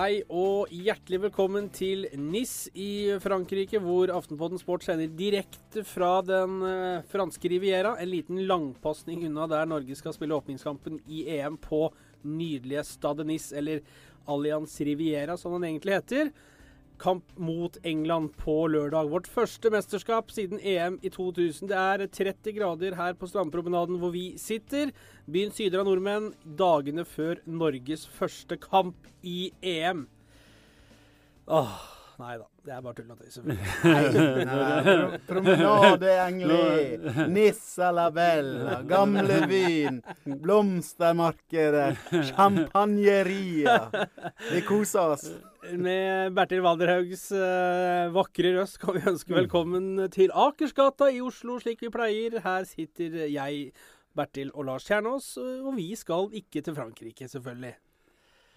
hei og hjertelig velkommen til NIS i Frankrike, hvor Aftenpodden Sport sender direkte fra den uh, franske Riviera. En liten langpasning unna der Norge skal spille åpningskampen i EM på nydelige Stade NIS, eller Allianz Riviera som den egentlig heter kamp mot England på lørdag. Vårt første mesterskap siden EM i 2000. Det er 30 grader her på strandpromenaden hvor vi sitter. Byen syder av nordmenn dagene før Norges første kamp i EM. Åh, nei da. Det er bare tull og tøys, selvfølgelig. Promenade Engli, Nissa la Bella, Gamlebyen, blomstermarkedet, champagneria. Vi koser oss. Med Bertil Walderhaugs uh, vakre røst kan vi ønske velkommen til Akersgata i Oslo, slik vi pleier. Her sitter jeg, Bertil og Lars Kjernås, og vi skal ikke til Frankrike, selvfølgelig.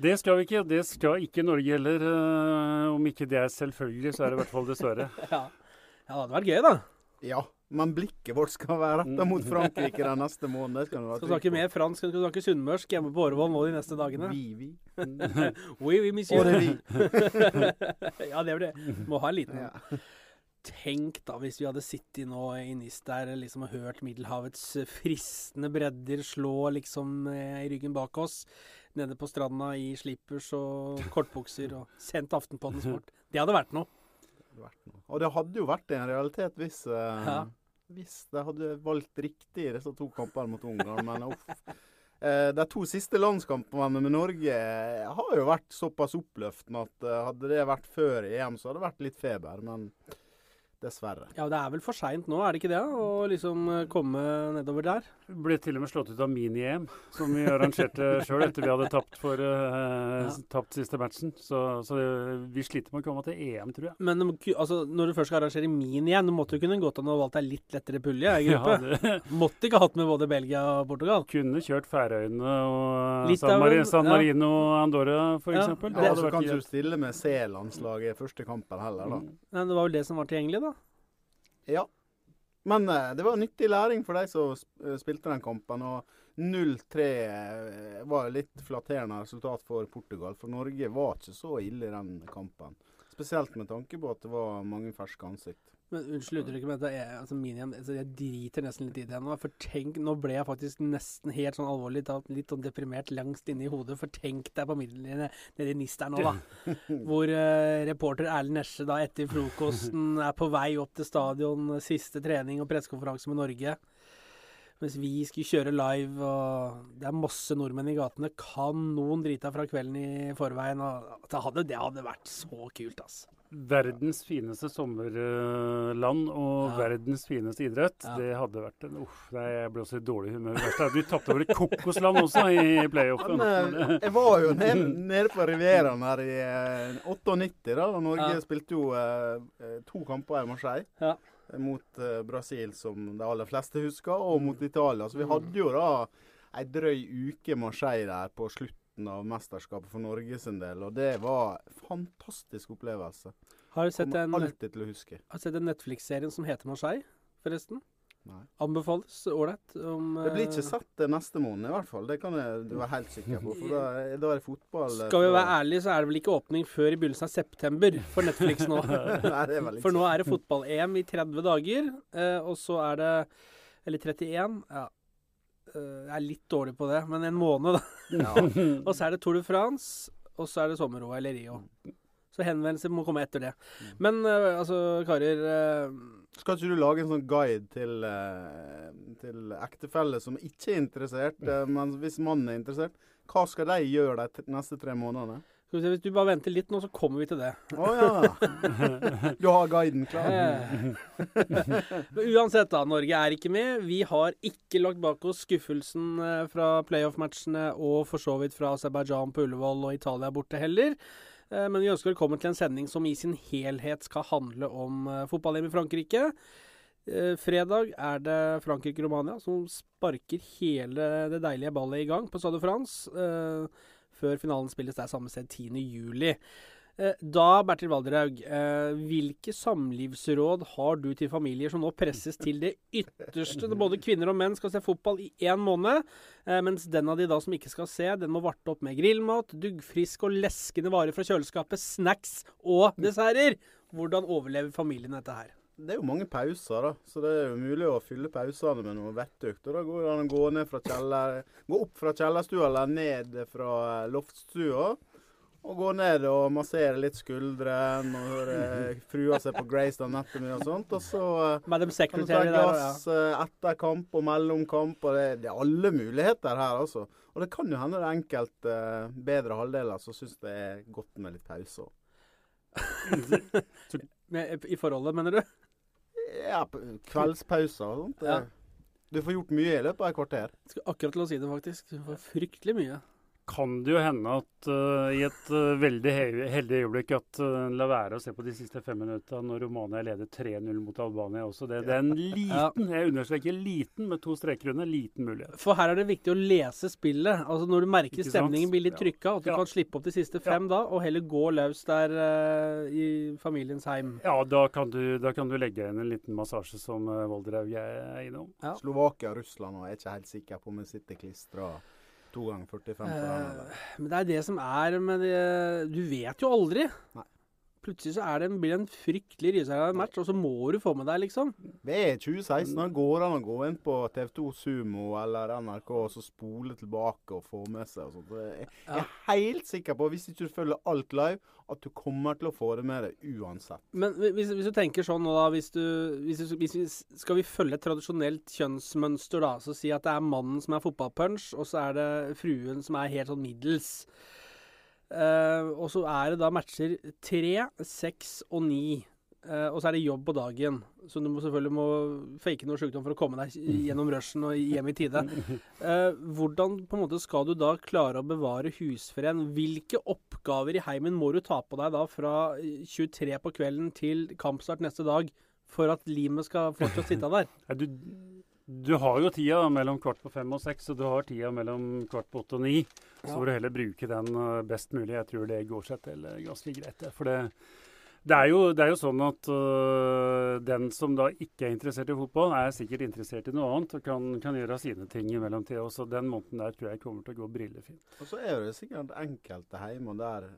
Det skal vi ikke. Det skal ikke Norge heller. Uh, om ikke det er selvfølgelig, så er det i hvert fall dessverre. ja. ja, det hadde vært gøy, da. Ja, men blikket vårt skal være retta mot Frankrike den neste måneden. Skal, skal snakke mer fransk, skal snakke sunnmørsk hjemme på Årvoll nå de neste dagene. Oui, oui. oui, oui, monsieur. Ja, det er det. Må ha en liten ja. Tenk da hvis vi hadde sittet nå i NIS der liksom, og hørt Middelhavets fristende bredder slå liksom i ryggen bak oss nede på stranda i slippers og kortbukser og sendt Aftenpodden Sport. Det hadde vært noe. Og det hadde jo vært en realitet hvis, uh, ja. Hvis de hadde valgt riktig i disse to kampene mot Ungarn. Men uff. Uh, de to siste landskampene med Norge har jo vært såpass oppløftende at uh, hadde det vært før EM, så hadde det vært litt feber. Men Dessverre. Ja, Det er vel for seint nå, er det ikke det? Å liksom eh, komme nedover der? Ble til og med slått ut av mini-EM, som vi arrangerte sjøl etter vi hadde tapt, for, uh, ja. tapt siste matchen. Så, så det, vi sliter med å komme til EM, tror jeg. Men altså, når du først skal arrangere mini-EM, måtte du kunne gått an å valgt deg litt lettere pulje i gruppe. Ja, måtte ikke hatt med både Belgia og Portugal. Kunne kjørt Færøyene og San, Mar San, Marino og Andorra, f.eks. Ja, eksempel. ja, så kan du stille med C-landslaget første kampen heller, da. Mm. Men det var vel det som var tilgjengelig, da? Ja. Men uh, det var nyttig læring for de som uh, spilte den kampen. Og 0-3 uh, var litt flatterende resultat for Portugal. For Norge var ikke så ille i den kampen. Spesielt med tanke på at det var mange ferske ansikt. Men Unnskyld uttrykket, men jeg, altså minigame, altså jeg driter nesten litt i det nå. For tenk, nå ble jeg faktisk nesten helt sånn alvorlig litt sånn deprimert langst inne i hodet. For tenk deg på midlene nede i NIS der nå, da. hvor uh, reporter Erlend Nesje da etter frokosten er på vei opp til stadion, siste trening og pressekonferanse med Norge. Mens vi skulle kjøre live, og det er masse nordmenn i gatene. Kan noen drite fra kvelden i forveien? Og det, hadde, det hadde vært så kult, ass. Verdens fineste sommerland og ja. verdens fineste idrett. Ja. Det hadde vært en Uff, nei, jeg ble også i dårlig humør. Du tapte over et kokosland også i playoffen. Men, eh, jeg var jo nede, nede på Rivieraen her i 98, eh, da. Norge ja. spilte jo eh, to kamper i Marseille. Mot uh, Brasil, som de aller fleste husker, og mot mm. Italia. Så vi hadde jo da ei drøy uke Marseille der på slutten av mesterskapet for Norge sin del, og det var en fantastisk opplevelse. Har du sett en, alltid til å huske. Har du sett den Netflix-serien som heter Marseille, forresten? Nei. Anbefales ålreit. det blir ikke eh, satt neste måned, i hvert fall. Det kan jeg, du være helt sikker på. For da, da er det fotball. Eh, Skal vi være ærlige, så er det vel ikke åpning før i begynnelsen av september for Netflix nå. Nei, for nå er det fotball-EM i 30 dager, eh, og så er det Eller 31. Ja. Jeg er litt dårlig på det, men en måned, da. Ja. og så er det Tour de France, og så er det sommer-OL eller Rio. Så henvendelser må komme etter det. Mm. Men uh, altså, karer uh, Skal ikke du lage en sånn guide til, uh, til ektefelle som ikke er interessert, men hvis mannen er interessert, hva skal de gjøre de neste tre månedene? Hvis du bare venter litt nå, så kommer vi til det. Å oh, ja. Du har guiden klar. Uansett, da. Norge er ikke med. Vi har ikke lagt bak oss skuffelsen fra playoff-matchene og for så vidt fra Aserbajdsjan på Ullevål og Italia borte heller. Eh, men vi ønsker velkommen til en sending som i sin helhet skal handle om uh, fotball-EM i Frankrike. Uh, fredag er det Frankrike-Romania som sparker hele det deilige ballet i gang på Stade France. Før finalen spilles der samme sted 10.7. Eh, da, Bertil Valderhaug, eh, hvilke samlivsråd har du til familier som nå presses til det ytterste? Både kvinner og menn skal se fotball i én måned, eh, mens den av de da som ikke skal se, den må varte opp med grillmat, duggfrisk og leskende varer fra kjøleskapet, snacks og desserter. Hvordan overlever familien dette her? Det er jo mange pauser, da. Så det er jo mulig å fylle pausene med noe vettøkt. Og da går det an å gå, opp fra kjellerstua eller ned fra loftstua. Og gå ned og massere litt skuldre når høre frua ser på Grace Anatomy og sånt. Og så eh, kan du ta glass. Eh, etter kamp og mellom kamp. og det, det, er alle muligheter her, altså. Og det kan jo hende det er enkelte uh, bedre halvdeler som syns det er godt med litt pause. I forholdet, mener du? Ja, kveldspauser og sånt. Ja. Du får gjort mye i løpet av et kvarter. Jeg skal akkurat til å si det, faktisk. Du får fryktelig mye kan det jo hende at uh, i et uh, veldig heldig øyeblikk at uh, la være å se på de siste fem minutta når Romania leder 3-0 mot Albania også. Det, det er en liten, jeg understreker liten med to streker under, liten mulighet. For her er det viktig å lese spillet. Altså Når du merker stemningen blir litt trykka, at du ja. kan slippe opp de siste fem ja. da, og heller gå løs der i familiens heim. Ja, da kan, du, da kan du legge inn en liten massasje som uh, Voldraug er innom. Ja. Slovakia og Russland, og jeg er ikke helt sikker på om vi sitter klistra To ganger 45 på eh, men det er det som er med det Du vet jo aldri. Nei. Plutselig så det, blir det en fryktelig rysere match, og så må du få med deg, liksom. Det er 2016. Da går an å gå inn på TV2 Sumo eller NRK og så spole tilbake og få med seg. Og jeg, jeg er helt sikker på, hvis ikke du følger alt live, at du kommer til å få det med deg uansett. Men hvis, hvis du tenker sånn nå, da hvis du, hvis, hvis Skal vi følge et tradisjonelt kjønnsmønster, da? Så si at det er mannen som er fotballpunch, og så er det fruen som er helt sånn middels. Uh, og så er det da matcher tre, seks og ni. Uh, og så er det jobb på dagen. Så du må selvfølgelig må fake noe sykdom for å komme deg gjennom rushen og hjem i tide. Uh, hvordan på en måte skal du da klare å bevare husfreden? Hvilke oppgaver i heimen må du ta på deg da fra 23 på kvelden til kampstart neste dag for at limet skal fortsatt sitte der? du du har jo tida mellom kvart på fem og seks, og du har tida mellom kvart på åtte og ni. Så får du heller bruke den eh, best mulig. Jeg tror det går seg til eh, ganske greit. For det, det, er, jo, det er, jo, sånn at uh, den som da ikke er interessert i fotball, er sikkert interessert i noe annet og kan, kan gjøre sine ting i mellomtida. Så den måneden der tror jeg kommer til å gå brillefint. Og så er det sikkert enkelte hjemme der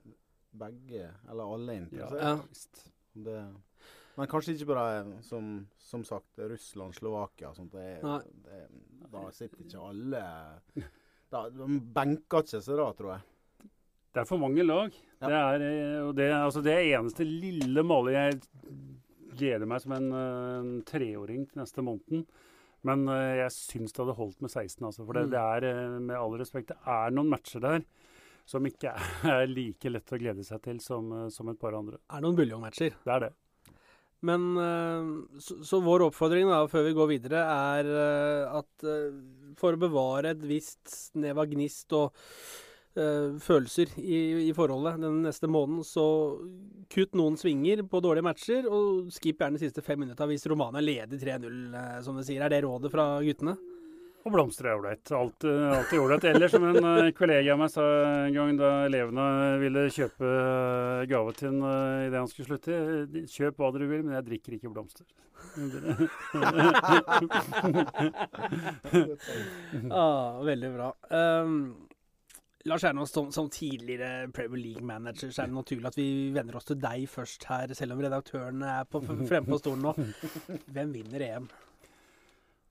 begge, eller alle, er interessert. Ja, det, men kanskje ikke bare som, som sagt Russland, Slovakia og sånt. Det, det, da sitter ikke alle da, De benker ikke seg da, tror jeg. Det er for mange lag. Ja. Det, er, eh, det, altså det eneste lille målet jeg gleder meg som en, en treåring til neste måneden. Men uh, jeg syns det hadde holdt med 16. Altså, for det, mm. det er, eh, med all respekt, det er noen matcher der som ikke er like lett å glede seg til som, som et par andre. Det er noen buljongmatcher. Det er det. Men eh, så, så, vår oppfordring da, før vi går videre, er eh, at eh, for å bevare et visst snev av gnist og uh, følelser i, i, forholdet den neste måneden, så kutt noen svinger på dårlige matcher, og skip gjerne de siste fem minutta hvis Romania leder 3-0, som det sier. Er det rådet fra guttene? Og blomster er ålreit. Alt, alltid ålreit. Eller som en uh, kollega av meg sa en gang da elevene ville kjøpe uh, gave til en idet han skulle slutte. Kjøp hva dere vil, men jeg drikker ikke blomster. ah, veldig bra. Um, Lars Ernås, som, som, tidligere Premier League-manager, så er det naturlig at vi venner oss til deg først her, selv om redaktøren er fremme på stolen nå. Hvem vinner EM?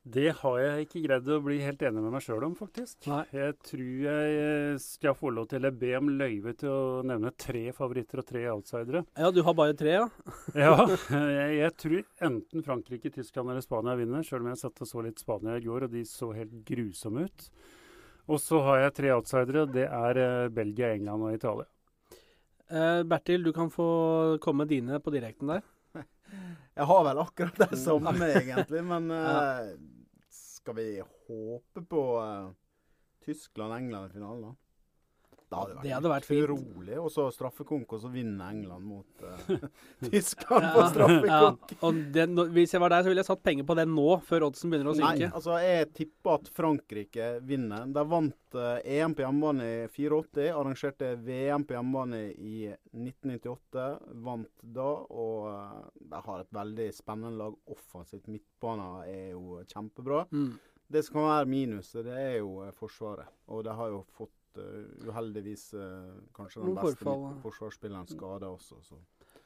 Det har jeg ikke greid å bli helt enig med meg sjøl om, faktisk. Nei. Jeg tror jeg skal få lov til å be om løyve til å nevne tre favoritter og tre outsidere. Ja, du har bare tre, ja? ja. Jeg, jeg, tror enten Frankrike, Tyskland eller Spania vinner, sjøl om jeg satt og så litt Spania i går, og de så helt grusomme ut. Og så har jeg tre outsidere. Det er eh, Belgia, England og Italia. Eh, Bertil, du kan få komme dine på direkten der. Jeg har vel akkurat det samme, egentlig. Men uh, skal vi håpe på uh, Tyskland-England i finalen, da? Det hadde vært, det hadde vært utrolig. Og så straffekonk, og så vinner England mot uh, Tyskland på straffekonk. Ja, den, hvis jeg var der, så ville jeg satt penger på det nå, før oddsen begynner å synke. Nei, altså jeg tipper at Frankrike vinner. De vant uh, EM på hjemmebane i 84, arrangerte VM på hjemmebane i 1998. Vant da, og uh, de har et veldig spennende lag offensivt. Midtbanen er jo kjempebra. Mm. Det som kan være minuset, det er jo Forsvaret. Og de har jo fått uh, uheldigvis uh, kanskje den beste forfall. forsvarsspilleren skada også. Så.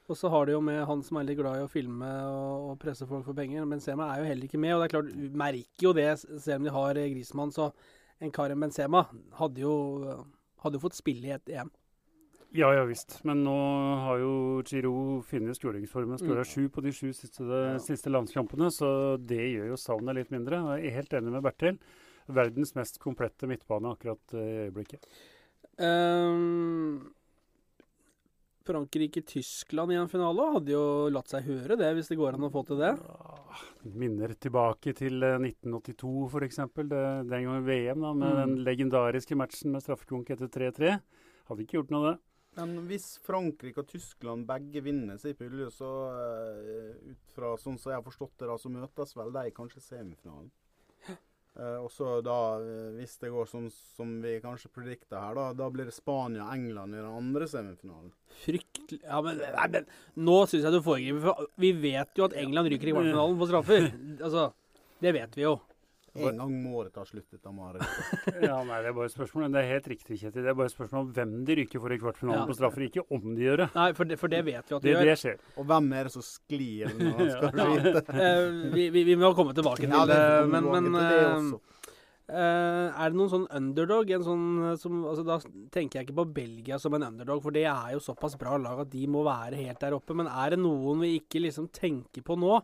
Og så har de jo med han som er litt glad i å filme og, og presse folk for penger. Benzema er jo heller ikke med. Og det er klart, du merker jo det, selv om de har Grismann. Så en Karim Benzema hadde jo, hadde jo fått spille i et EM. Ja, ja visst. Men nå har jo Giro funnet skåringsformen. Skåra mm. sju på de sju siste, ja. siste, landskampene, så det gjør jo savnet litt mindre. Jeg er helt enig med Bertil verdens mest komplette midtbane akkurat i øyeblikket. Um, Frankrike-Tyskland i en finale hadde jo latt seg høre det, hvis det går an å få til det? Minner tilbake til 1982 f.eks. Den gangen VM, da, med mm. den legendariske matchen med straffekonk etter 3-3. Hadde ikke gjort noe, det. Men hvis Frankrike og Tyskland begge vinner sin pulje, så uh, ut fra sånn som jeg har forstått det, da, så møtes vel de kanskje semifinalen? Uh, og så da, uh, hvis det går sånn som vi kanskje predikter her, da, da blir det Spania og England i den andre semifinalen. Fryktelig Ja, men, nei, men nå syns jeg du foregriper. For vi vet jo at England ryker i kvartfinalen på straffer. altså, det vet vi jo. En gang må det ta slutt, dette marerittet. ja, nei, det er bare et spørsmål. Det er helt riktig, Kjetil. Det er bare et spørsmål om hvem de ryker for i kvartfinalen ja. på straffer, ikke om de gjør det. Nei, for det, for det vet vi at de det, gjør. Det skjer. Og hvem er det som sklir nå, skal du vite? uh, vi, vi, vi, må komme tilbake til ja, det, men, men uh, er det noen sånn underdog? En sånn, som, altså, da tenker jeg ikke på Belgia som en underdog, for det er jo såpass bra lag at de må være helt der oppe. Men er det noen vi ikke liksom tenker på nå?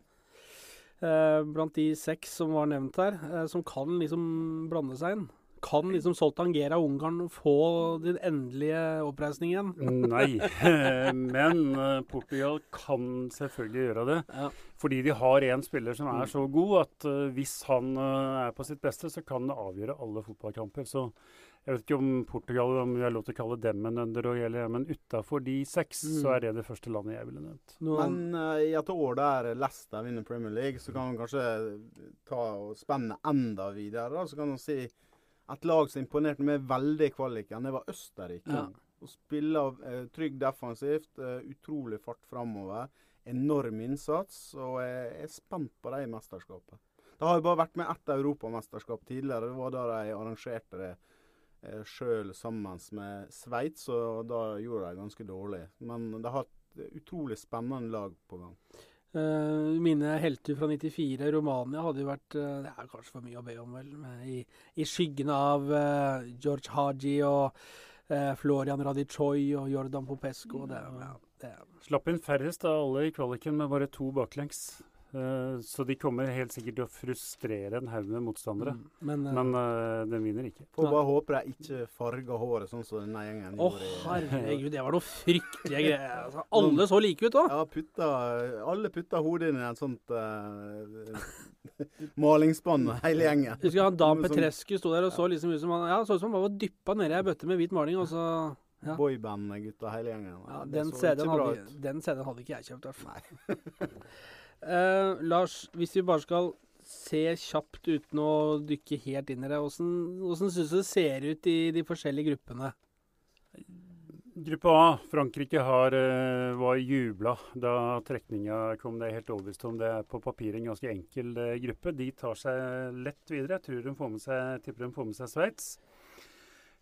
Eh, blant de seks som var nevnt her, eh, som kan liksom blande seg inn? Kan liksom Soltangera Ungarn få den endelige oppreisningen? Nei, men eh, Portugal kan selvfølgelig gjøre det. Ja. Fordi de har en spiller som er så god at hvis han er på sitt beste, så kan det avgjøre alle fotballkamper. Så jeg vet ikke om Portugal om vi har lov til å kalle dem en underdog, men utafor de seks, mm. så er det det første landet jeg ville nevnt. Men uh, i et år der Leicester vinner Premier League, så kan man kanskje ta og spenne enda videre. Da. Så kan man si et lag som imponerte meg veldig i kvaliken, det var Østerrike. Ja. Å spille uh, trygg defensivt, uh, utrolig fart framover. Enorm innsats. Og jeg er spent på det i mesterskapet. Det har jo bare vært med ett europamesterskap tidligere. Det var da de arrangerte det eh, sjøl sammen med Sveits, og da gjorde de ganske dårlig. Men de har hatt utrolig spennende lag på gang. Uh, mine helter fra 94, Romania, hadde jo vært uh, Det er kanskje for mye å be om, vel. I, i skyggen av uh, George Haji og Florian Radichoi og Jordan Popesco. Det, ja, det. Slapp inn færrest av alle i kvaliken med bare to baklengs. Eh, så de kommer helt sikkert til å frustrere en haug med motstandere. Mm, men, uh, men uh, den vinner ikke. Får bare håpe de ikke farger håret sånn som denne gjengen oh, gjorde. Å herregud, det var noe fryktelige greier. Altså, alle så like ut òg. Ja, putta, alle putta hodet inn i en sånt uh, malingsspann, hele gjengen. Husker han Dan sånn- Petrescu sto der og så liksom ut som han ja, så ut som han var dyppa nedi ei bøtte med hvit maling, og så ja. Boyband-gutta, hele gjengen. Ja, den CD-en hadde, CD hadde, ikke jeg kjøpt, i hvert fall. Uh, Lars, hvis vi bare skal se kjapt uten å dykke helt inn i det, hvordan syns du det ser ut i de forskjellige gruppene? Gruppe A, Frankrike, har, uh, var jubla da trekninga kom. Det er helt overbevist om det er på papiret en ganske enkel uh, gruppe. De tar seg lett videre. Jeg tror de får med seg, tipper de får med seg Sveits.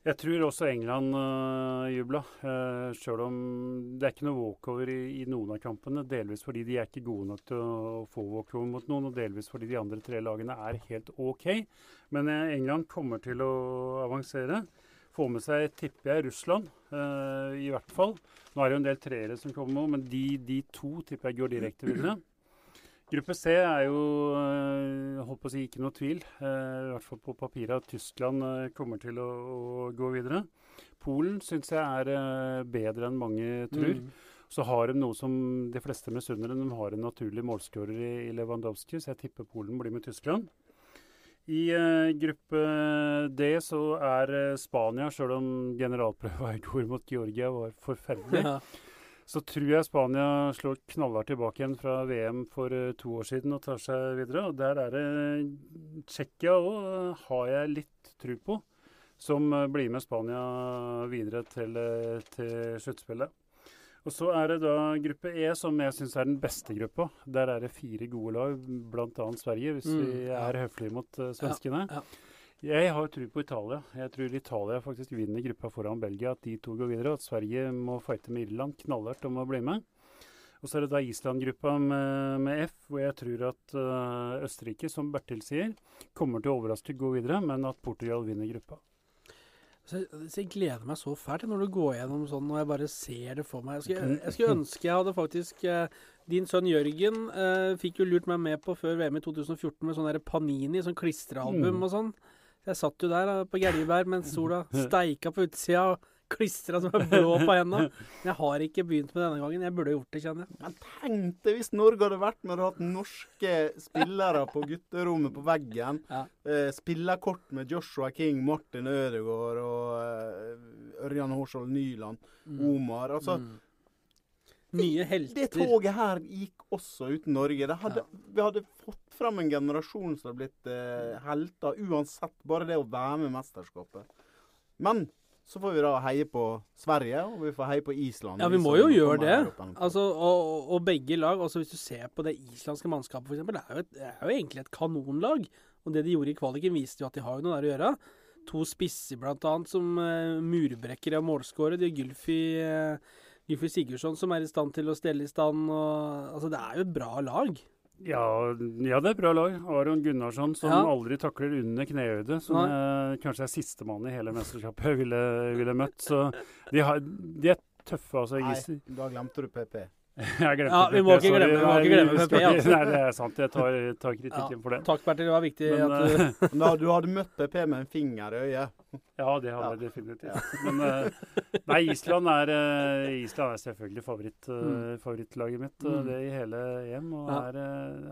Jeg tror også England uh, jubla, uh, sjøl om det er ikke noe walkover i, i, noen av kampene. Delvis fordi de er ikke gode nok til å få walkover mot noen, og delvis fordi de andre tre lagene er helt OK. Men uh, England kommer til å avansere. Få med seg, tipper jeg, Russland, uh, i hvert fall. Nå er det jo en del treere som kommer, men de, de to tipper jeg går direkte videre. Gruppe C er jo eh, holdt på å si ikke noe tvil, eh, i hvert fall på papiret, at Tyskland eh, kommer til å, å gå videre. Polen syns jeg er bedre enn mange tror. Mm. Så har de noe som de fleste misunner dem. De har en naturlig målskårer i Lewandowski, så jeg tipper Polen blir med Tyskland. I uh, gruppe D så er uh, Spania, sjøl om generalprøva i går mot Georgia var forferdelig, ja. Så tror jeg Spania slår knallhardt tilbake igjen fra VM for uh, to år siden og tar seg videre. Og der er det Tsjekkia òg, har jeg litt tro på, som blir med Spania videre til, til sluttspillet. Og Så er det da gruppe E, som jeg syns er den beste gruppa. Der er det fire gode lag, bl.a. Sverige, hvis mm, vi er ja. høflige mot uh, svenskene. Ja, ja. Jeg har tro på Italia. Jeg tror Italia faktisk vinner gruppa foran Belgia. At de to går videre, og at Sverige må fighte med Irland knallhardt om å bli med. Og så er det da Island-gruppa med, med, F, hvor jeg tror at uh, Østerrike, som Bertil sier, kommer til å overraske gå videre, men at Portugal vinner gruppa. Så så jeg, gleder meg så fælt når du går gjennom sånn og jeg bare ser det for meg. Jeg skulle, jeg skulle ønske jeg hadde faktisk eh, Din sønn Jørgen eh, fikk jo lurt meg med på før VM i 2014 med sånn Panini, sånn klistrealbum mm. og sånn. Jeg satt jo der på Gjeljeberg mens sola steika på utsida. og klistra som er blå på hendene. Jeg har ikke begynt med denne gangen. Jeg burde gjort det, kjenner jeg. Men tenk deg hvis Norge hadde vært med og hatt norske spillere på gutterommet på veggen. Ja. Eh, spillerkort med Joshua King, Martin Ødegaard og eh, Ørjan Hårskjold Nyland, mm. Omar. Altså mm. Nye helter. Det, toget her gikk også uten Norge. Hadde, ja. Vi hadde fått fram en generasjon som hadde blitt eh, helter uansett. Bare det å være med i mesterskapet. Men så får vi da heie på Sverige, og vi får heie på Island. Ja, vi må jo gjøre det. Altså, og, og, begge lag. altså Hvis du ser på det islandske mannskapet, f.eks. Det, er jo det er jo egentlig et kanonlag. Og det de gjorde i kvaliken, viste jo at de har noe der å gjøre. To spisser bl.a. som uh, murbrekkere og målskårere. De har Gylfi, uh, Gylfi Sigurdsson som er i stand til å stelle i stand. Og, altså, det er jo et bra lag. Ja, ja, det er bra lag. Aron Gunnarsson som ja. aldri takler under knehøyde. Som er, kanskje er sistemann i hele mesterskapet jeg ville, ville møtt. Så de, har, de er tøffe. Altså. Nei, da glemte du PP. Jeg glemte ja, vi må ikke glemme, vi må ikke glemme PP. Altså. Nei, det er sant. Jeg tar, tar kritikken ja. for det. Takk, Bertil. Det var viktig Men, at du eh, Du hadde møtt PP med en finger i øyet. Ja, det hadde jeg definitivt. Men uh, nei, Island er, uh, Island er selvfølgelig favoritt, uh, mm. favorittlaget mitt. Mm. Det i hele EM. Og ja. er,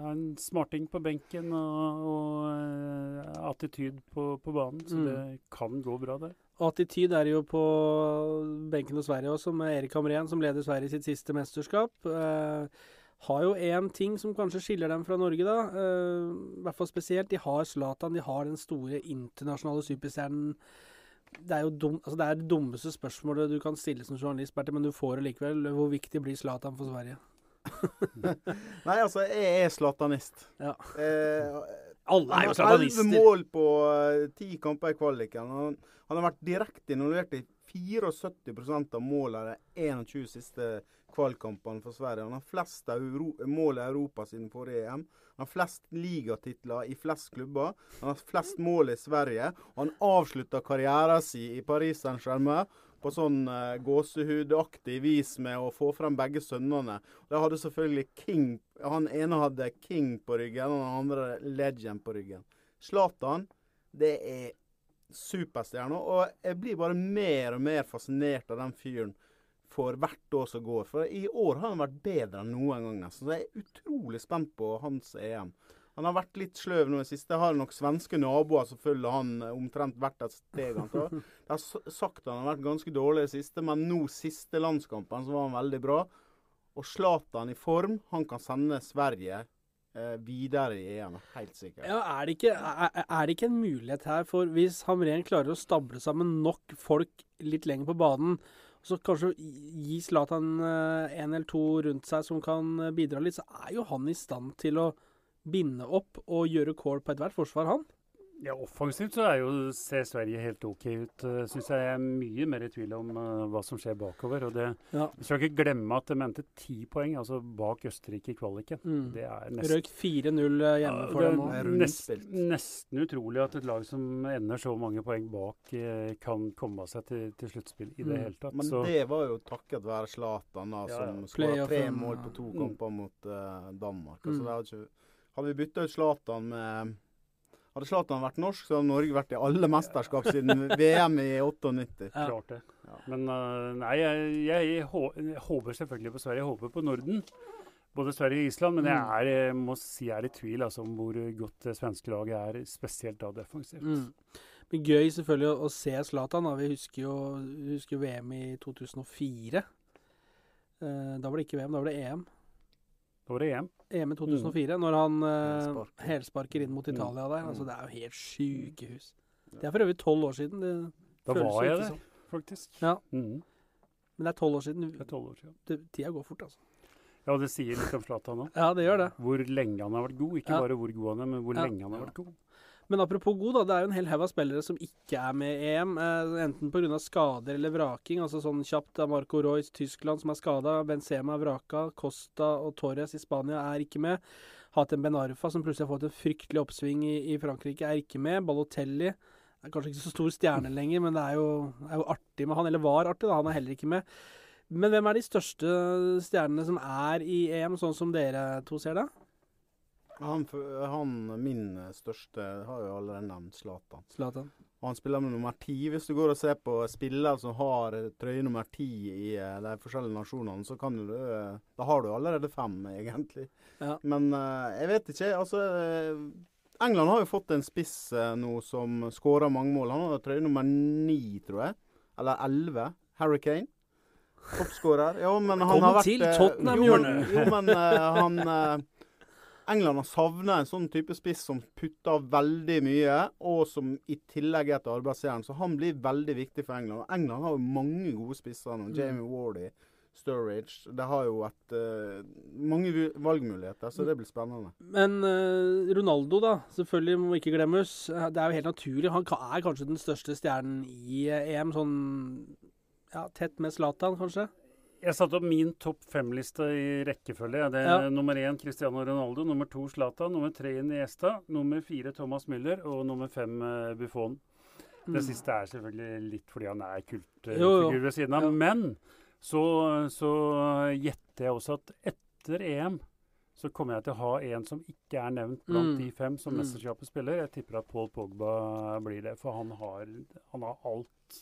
har en smarting på benken og, og attityd på, på, banen. Så mm. det kan gå bra der. Og attityd er jo på benken hos Sverige også, med Erik Hamrén, som leder Sverige sitt siste mesterskap. Eh, har jo én ting som kanskje skiller dem fra Norge, da. Eh, I hvert fall spesielt. De har Zlatan, de har den store internasjonale superstjernen. Det er jo dum, altså det, er det dummeste spørsmålet du kan stille som journalist, Bertil, men du får det likevel. Hvor viktig blir Zlatan for Sverige? Nei, altså, jeg er zlatanist. Ja. Eh, Alle er jo zlatanister. Elleve mål på uh, ti kamper i kvaliken. Han, har vært direkte involvert i 74% av målene de 21 siste kvalkampene for Sverige. Han har flest mål i Europa siden forrige EM. Han har flest ligatitler i flest klubber. Han har flest mål i Sverige. Og han avslutta karrieren sin i Paris Saint-Germain på sånn uh, gåsehudaktig vis med å få frem begge sønnene. De hadde selvfølgelig King Han ene hadde King på ryggen, og den andre Legend på ryggen. Zlatan, det er superstjerne. Og jeg blir bare mer og mer fascinert av den fyren for hvert år som går. For i år har han vært bedre enn noen gang, nesten. Så jeg er utrolig spent på hans EM. Han har vært litt sløv nå i det siste. Har nok svenske naboer som følger han eh, omtrent hvert et steg han tar. Det har sagt han har vært ganske dårlig i det siste, men nå siste landskampen så var han veldig bra. Og Zlatan i form, han kan sende Sverige videre i EM, helt sikkert. Ja, er det, ikke, er, er det, ikke, en mulighet her for hvis Hamren klarer å stable sammen nok folk litt lenger på banen, så kanskje gi Zlatan én en eller to rundt seg som kan bidra litt, så er jo han i stand til å binde opp og gjøre kål på ethvert forsvar, han. Ja, Offensivt så er jo, ser Sverige helt OK ut. Uh, Syns jeg er mye mer i tvil om uh, hva som skjer bakover. og det, ja. Vi skal ikke glemme at det mente ti poeng altså bak Østerrike i kvaliken. Mm. Det er nesten, Røyk 4-0 eh, hjemme for dem Nest, Nesten, utrolig at et lag som ender så mange poeng bak, uh, kan komme seg til, til sluttspill i mm. det hele tatt. Men så. det var jo takket være Zlatan, ja, som skåra tre mål på to mm. kamper mot Danmark. Altså, mm. det hadde ikke hadde vi bytta ut Zlatan med Hadde Zlatan vært norsk, så hadde Norge vært i alle mesterskap siden VM i 98. Ja. Klart det. Ja. Men uh, nei, jeg, jeg, jeg, håper selvfølgelig på Sverige. Jeg håper på Norden. både Sverige og Island. Men jeg, mm. er, jeg må si jeg er i tvil altså, om hvor godt det svenske laget er, spesielt da defensivt. Mm. Men gøy selvfølgelig å, å se Zlatan. Vi husker jo, husker VM i 2004. Eh, da var det ikke VM, da var det EM. Da var det EM. EM i 2004, mm. når han uh, helsparker inn mot mm. Italia der. Altså, det er jo helt sykehus. Det er for øvrig tolv år siden. Det da var jeg der, faktisk. Ja. Mm. Men det er tolv år siden. Det er 12 år siden. Det, tida går fort, altså. Ja, og det sier litt om Zlatan òg. Ja, det gjør det. Hvor lenge han har vært god. Ikke ja. bare hvor god han er, men hvor ja. lenge han har vært god. Men apropos god, da. Det er jo en hel haug av spillere som ikke er med i EM. Eh, enten pga. skader eller vraking. altså Sånn kjapt av Marco Royce, Tyskland, som er skada. Benzema er vraka. Costa og Torres i Spania er ikke med. Hatem Ben Arfa, som plutselig har fått en fryktelig oppsving i, i Frankrike, er ikke med. Balotelli er kanskje ikke så stor stjerne lenger, men det er jo, er jo artig med han. Eller var artig, da. Han er heller ikke med. Men hvem er de største stjernene som er i EM, sånn som dere to ser det? Han, han min største har jo allerede nevnt Zlatan. Zlatan. Han spiller med nummer ti. Hvis du går og ser på spillere som har trøye nummer ti i eh, de forskjellige nasjonene, så kan du eh, Da har du allerede fem, egentlig. Ja. Men eh, jeg vet ikke. Altså England har jo fått en spiss nå som skårer mange mål. Han har trøye nummer ni, tror jeg. Eller elleve. Harry Kane. Toppskårer. Ja, men han Kom har vært Kom til eh, Tottenham-hjørnet! Jo, jo, men han England har savna en sånn type spiss som putter veldig mye, og som i tillegg er et arbeidsjern. Så han blir veldig viktig for England. Og England har jo mange gode spisser nå. Mm. Jamie Wardy. Sturridge. Det har jo vært uh, mange valgmuligheter, så det blir spennende. Men uh, Ronaldo, da. Selvfølgelig må ikke glemmes. Det er jo helt naturlig. Han er kanskje den største stjernen i eh, EM. Sånn ja, tett med Zlatan, kanskje? Jeg satte opp min topp fem-liste i rekkefølge. Det er ja. Nummer én Cristiano Ronaldo, nummer to Zlatan, nummer tre Iniesta, nummer fire Thomas Müller og nummer fem uh, Buffon. Det mm. siste er selvfølgelig litt fordi han er kultfigur ved siden av. Ja. Men så, så gjetter jeg også at etter EM så kommer jeg til å ha en som ikke er nevnt blant mm. de fem som mm. mesterskapet spiller. Jeg tipper at Paul Pogba blir det, for han har, han har alt.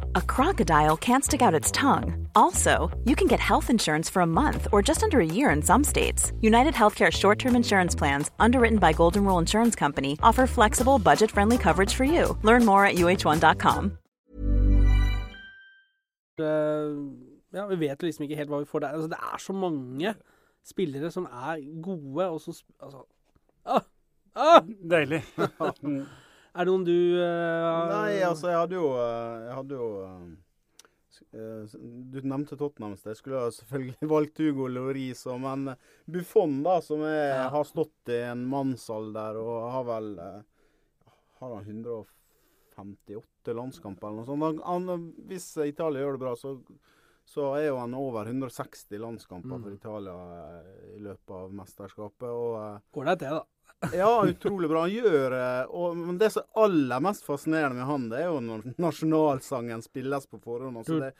a crocodile can't stick out its tongue. Also, you can get health insurance for a month or just under a year in some states. United Healthcare short term insurance plans, underwritten by Golden Rule Insurance Company, offer flexible, budget friendly coverage for you. Learn more at uh1.com. Uh, ja, vi vet liksom ikke helt hva vi får der. Altså, det er så mange spillere som er gode, og som Altså ah, ah! Deilig. Er det noen du uh, Nei, altså, jeg hadde jo, eh, jeg hadde jo uh, Du nevnte Tottenham Jeg skulle jo selvfølgelig valgt Hugo Lloris, men Buffon, da, som er, ja. har stått i en mannsalder og har vel Har han 158 landskamper eller noe sånt? Han, hvis Italia gjør det bra, så, så er jo han over 160 landskamper mm. for Italia i løpet av mesterskapet. Og, Går det til, da? Ja, utrolig bra. Han gjør eh, og, Men det som er aller mest fascinerende med han, det er jo når nasjonalsangen spilles på forhånd. Altså det,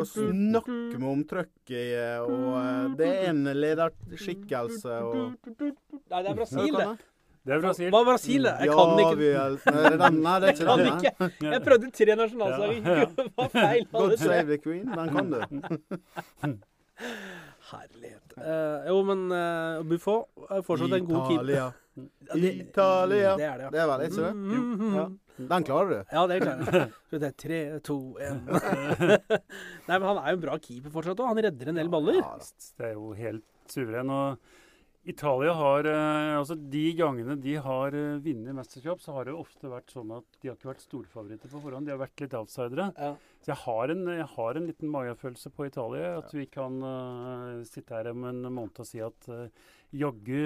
å snakke med omtrykk i eh, Og eh, det er en lederskikkelse og Nei, det er Brasil, det. Det er Brasil. Hva er Brasil? Jeg kan ja, ikke. Vi, nei, det er ikke jeg kan ikke. Jeg prøvde tre nasjonalsanger. Det var feil. God save the queen. Den kan du. Herlighet. Uh, jo, men uh, Buffon er fortsatt en god keeper. Italia. Italia. Det er det, ja. Det er vel ikke det? Mm, ja. Den klarer du? Ja, det klarer jeg. Så det er tre, to, én Nei, men han er jo en bra keeper fortsatt òg. Han redder en del baller. Ja, det er jo helt suveren. Og Italia har eh, altså De gangene de har uh, vunnet mesterskap, så har det ofte vært sånn at de har ikke vært storfavoritter på forhånd. De har vært litt outsidere. Ja. Så jeg har, en, jeg har, en, liten magefølelse på Italia. At vi kan uh, sitte her om en måned og si at uh, jaggu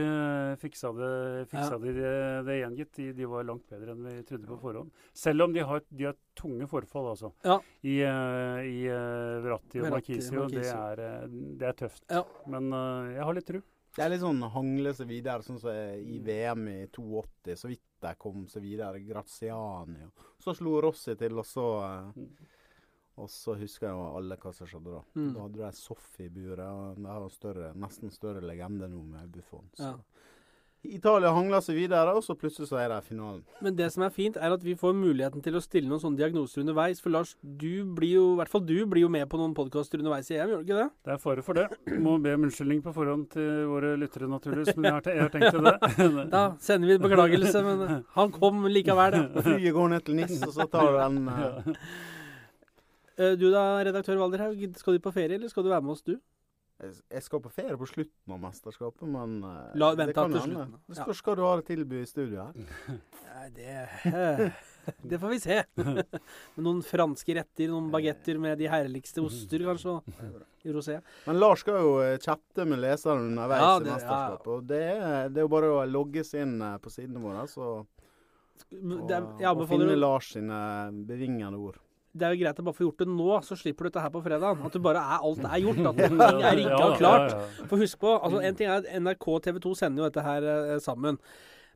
fiksa, det, fiksa ja. de det, det igjen, gitt. De, de, var langt bedre enn vi trodde på forhånd. Selv om de har, de har tunge forfall, altså. Ja. I, i Verratti og Marquisio. Det, det er tøft. Men jeg har litt tro. Det er litt sånn hangle seg videre, sånn som i VM i 82, så vidt de kom seg videre. Graziani. Og så slo Rossi til, og så mm. Og så husker jeg jo alle hva som skjedde da. Mm. Da hadde de Soff i buret. og Det er jo nesten større legende nå med Buffon. Så. Ja. Italia hangler seg videre, og så plutselig så er det finalen. Men det som er fint, er at vi får muligheten til å stille noen sånne diagnoser underveis. For Lars, du blir jo, i hvert fall du blir jo med på noen podkaster underveis i EM, gjør du ikke det? Det er fare for det. Må be om unnskyldning på forhånd til våre lyttere, naturligvis. Men jeg har, jeg har tenkt til det. da sender vi en beklagelse, men han kom likevel, ja. Flyet går ned til NIS, og så tar du den uh... Du da, redaktør Valderhaug, skal du på ferie, eller skal du være med oss, du? Jeg skal på ferie på slutten av mesterskapet, men La, vent, det kan hende. Det spørs hva du har å tilby i studio her. Det, det får vi se. noen franske retter, noen bagetter med de herligste oster, kanskje, i rosé. Men Lars skal jo eh, chatte med leseren underveis ja, det, i mesterskapet. Ja. Og det, det, er jo bare å logge seg inn på sidene våre, så og, og finne Lars sine bevingende ord det er jo greit å bare få gjort det nå, så slipper du dette her på fredag. At du bare er, alt er gjort. At ting er rigga og klart. For husk på, altså en ting er at NRK og TV 2 sender jo dette her eh, sammen.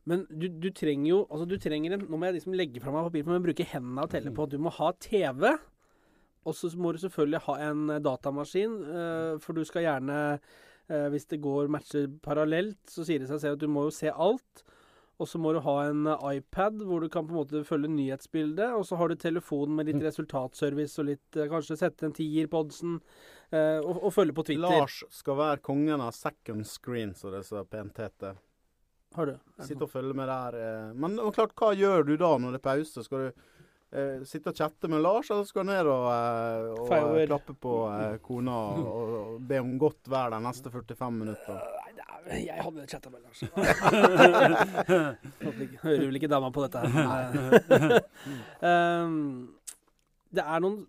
Men du, du, trenger jo altså du trenger en, Nå må jeg liksom legge fra meg papir, men bruke hendene og telle på. Du må ha TV. Og så må du selvfølgelig ha en eh, datamaskin, uh, for du skal gjerne Hvis det går matcher parallelt, så sier det seg selv at du må jo se alt. Og så må du ha en eh, iPad hvor du kan på en måte følge nyhetsbildet. Og så har du telefonen med litt mm. resultatservice og litt eh, Kanskje sette en tier på oddsen. Eh, og, og, følge på Twitter. Lars skal være kongen av second screen, som det så pent heter. Har du? Sitte og følge med der. Men klart, hva gjør du da når det er pause? Skal du eh, sitte og chatte med Lars, eller skal du ned og, eh, og klappe på kona og, og, be om godt vær de neste 45 minutter? Jeg hadde chatta med Lars. Hører vel ikke dama på dette her. um, det er noen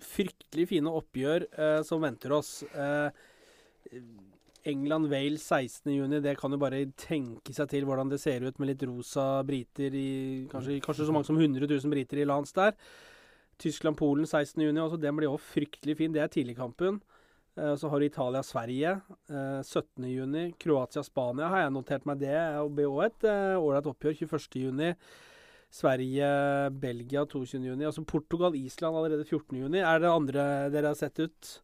fryktelig fine oppgjør uh, som venter oss. Uh, England-Wales 16.6, det kan jo bare tenke seg til hvordan det ser ut med litt rosa briter i Kanskje, kanskje så mange som 100 000 briter i lands der. Tyskland-Polen 16.6, altså den blir òg fryktelig fin. Det er tidligkampen. Eh, så har du Italia-Sverige 17.6. Eh, Kroatia-Spania har jeg notert meg. Det blir òg et eh, ålreit oppgjør 21.6. Sverige-Belgia 22.6. Altså Portugal-Island allerede 14.6. Er det andre dere har sett ut?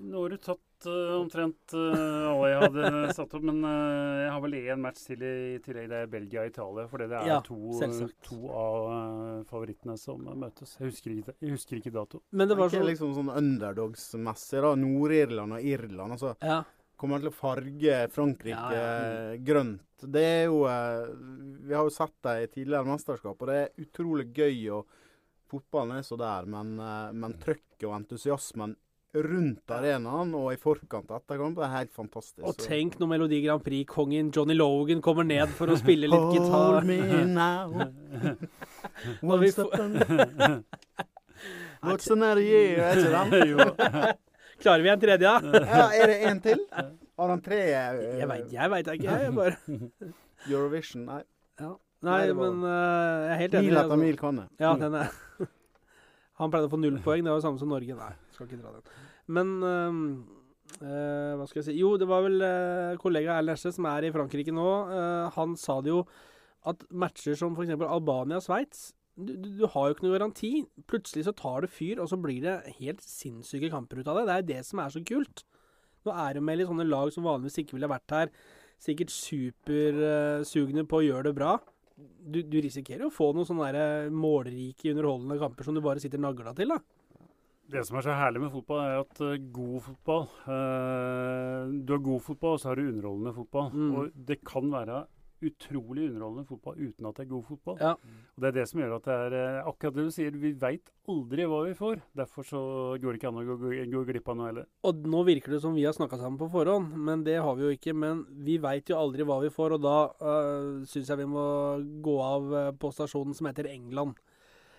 Nå har du tatt uh, omtrent uh, alle jeg hadde satt opp. Men uh, jeg har vel én match til i tillegg. Det er Belgia og Italia. For det er ja, to, to, av favorittene som møtes. Jeg husker, ikke, jeg husker ikke dato. Men det var sånn liksom sånn underdogs-messig, da. Nord-Irland og Irland. altså. Ja. Kommer til å farge Frankrike ja, ja. grønt. Det er jo Vi har jo sett det i tidligere mesterskap, og det er utrolig gøy. og Fotballen er så der, men, men trøkket og entusiasmen rundt arenaen og i forkant av etterkamp. Det er helt fantastisk. Og tenk når Melodi Grand Prix-kongen Johnny Logan kommer ned for å spille litt gitar. Hold me now. What's the What's another year? Er ikke den? Klarer vi en tredje, da? ja, er det en til? Har han tre? Uh, jeg veit jeg vet ikke. Jeg bare Eurovision, nei. Ja. Nei, nei men uh, jeg er helt enig. Mil etter mil kan det. Ja, den er Han pleide å få null poeng. Det var jo samme som Norge. Nei, skal ikke dra den. Men øh, hva skal jeg si Jo, det var vel uh, kollega Erlend Esje, som er i Frankrike nå. Uh, han sa det jo at matcher som f.eks. Albania-Sveits du, du, du, har jo ikke noe garanti. Plutselig så tar det fyr, og så blir det helt sinnssyke kamper ut av det. Det er jo det som er så kult. Nå er det med litt sånne lag som vanligvis ikke ville vært her, sikkert supersugne på å gjøre det bra. Du, du risikerer å få noen sånne målrike, underholdende kamper som du bare sitter nagla til, da. Det som er så herlig med fotball, er at uh, god fotball eh, Du har god fotball, og så har du underholdende fotball. Mm. Og det kan være utrolig underholdende fotball uten at det er god fotball. Ja. Og Det er det som gjør at det er eh, akkurat det du sier, vi veit aldri hva vi får. Derfor så går det ikke an å gå, gå, gå glipp av noe heller. Og nå virker det som vi har snakka sammen på forhånd, men det har vi jo ikke. Men vi veit jo aldri hva vi får, og da uh, eh, syns jeg vi må gå av uh, på stasjonen som heter England.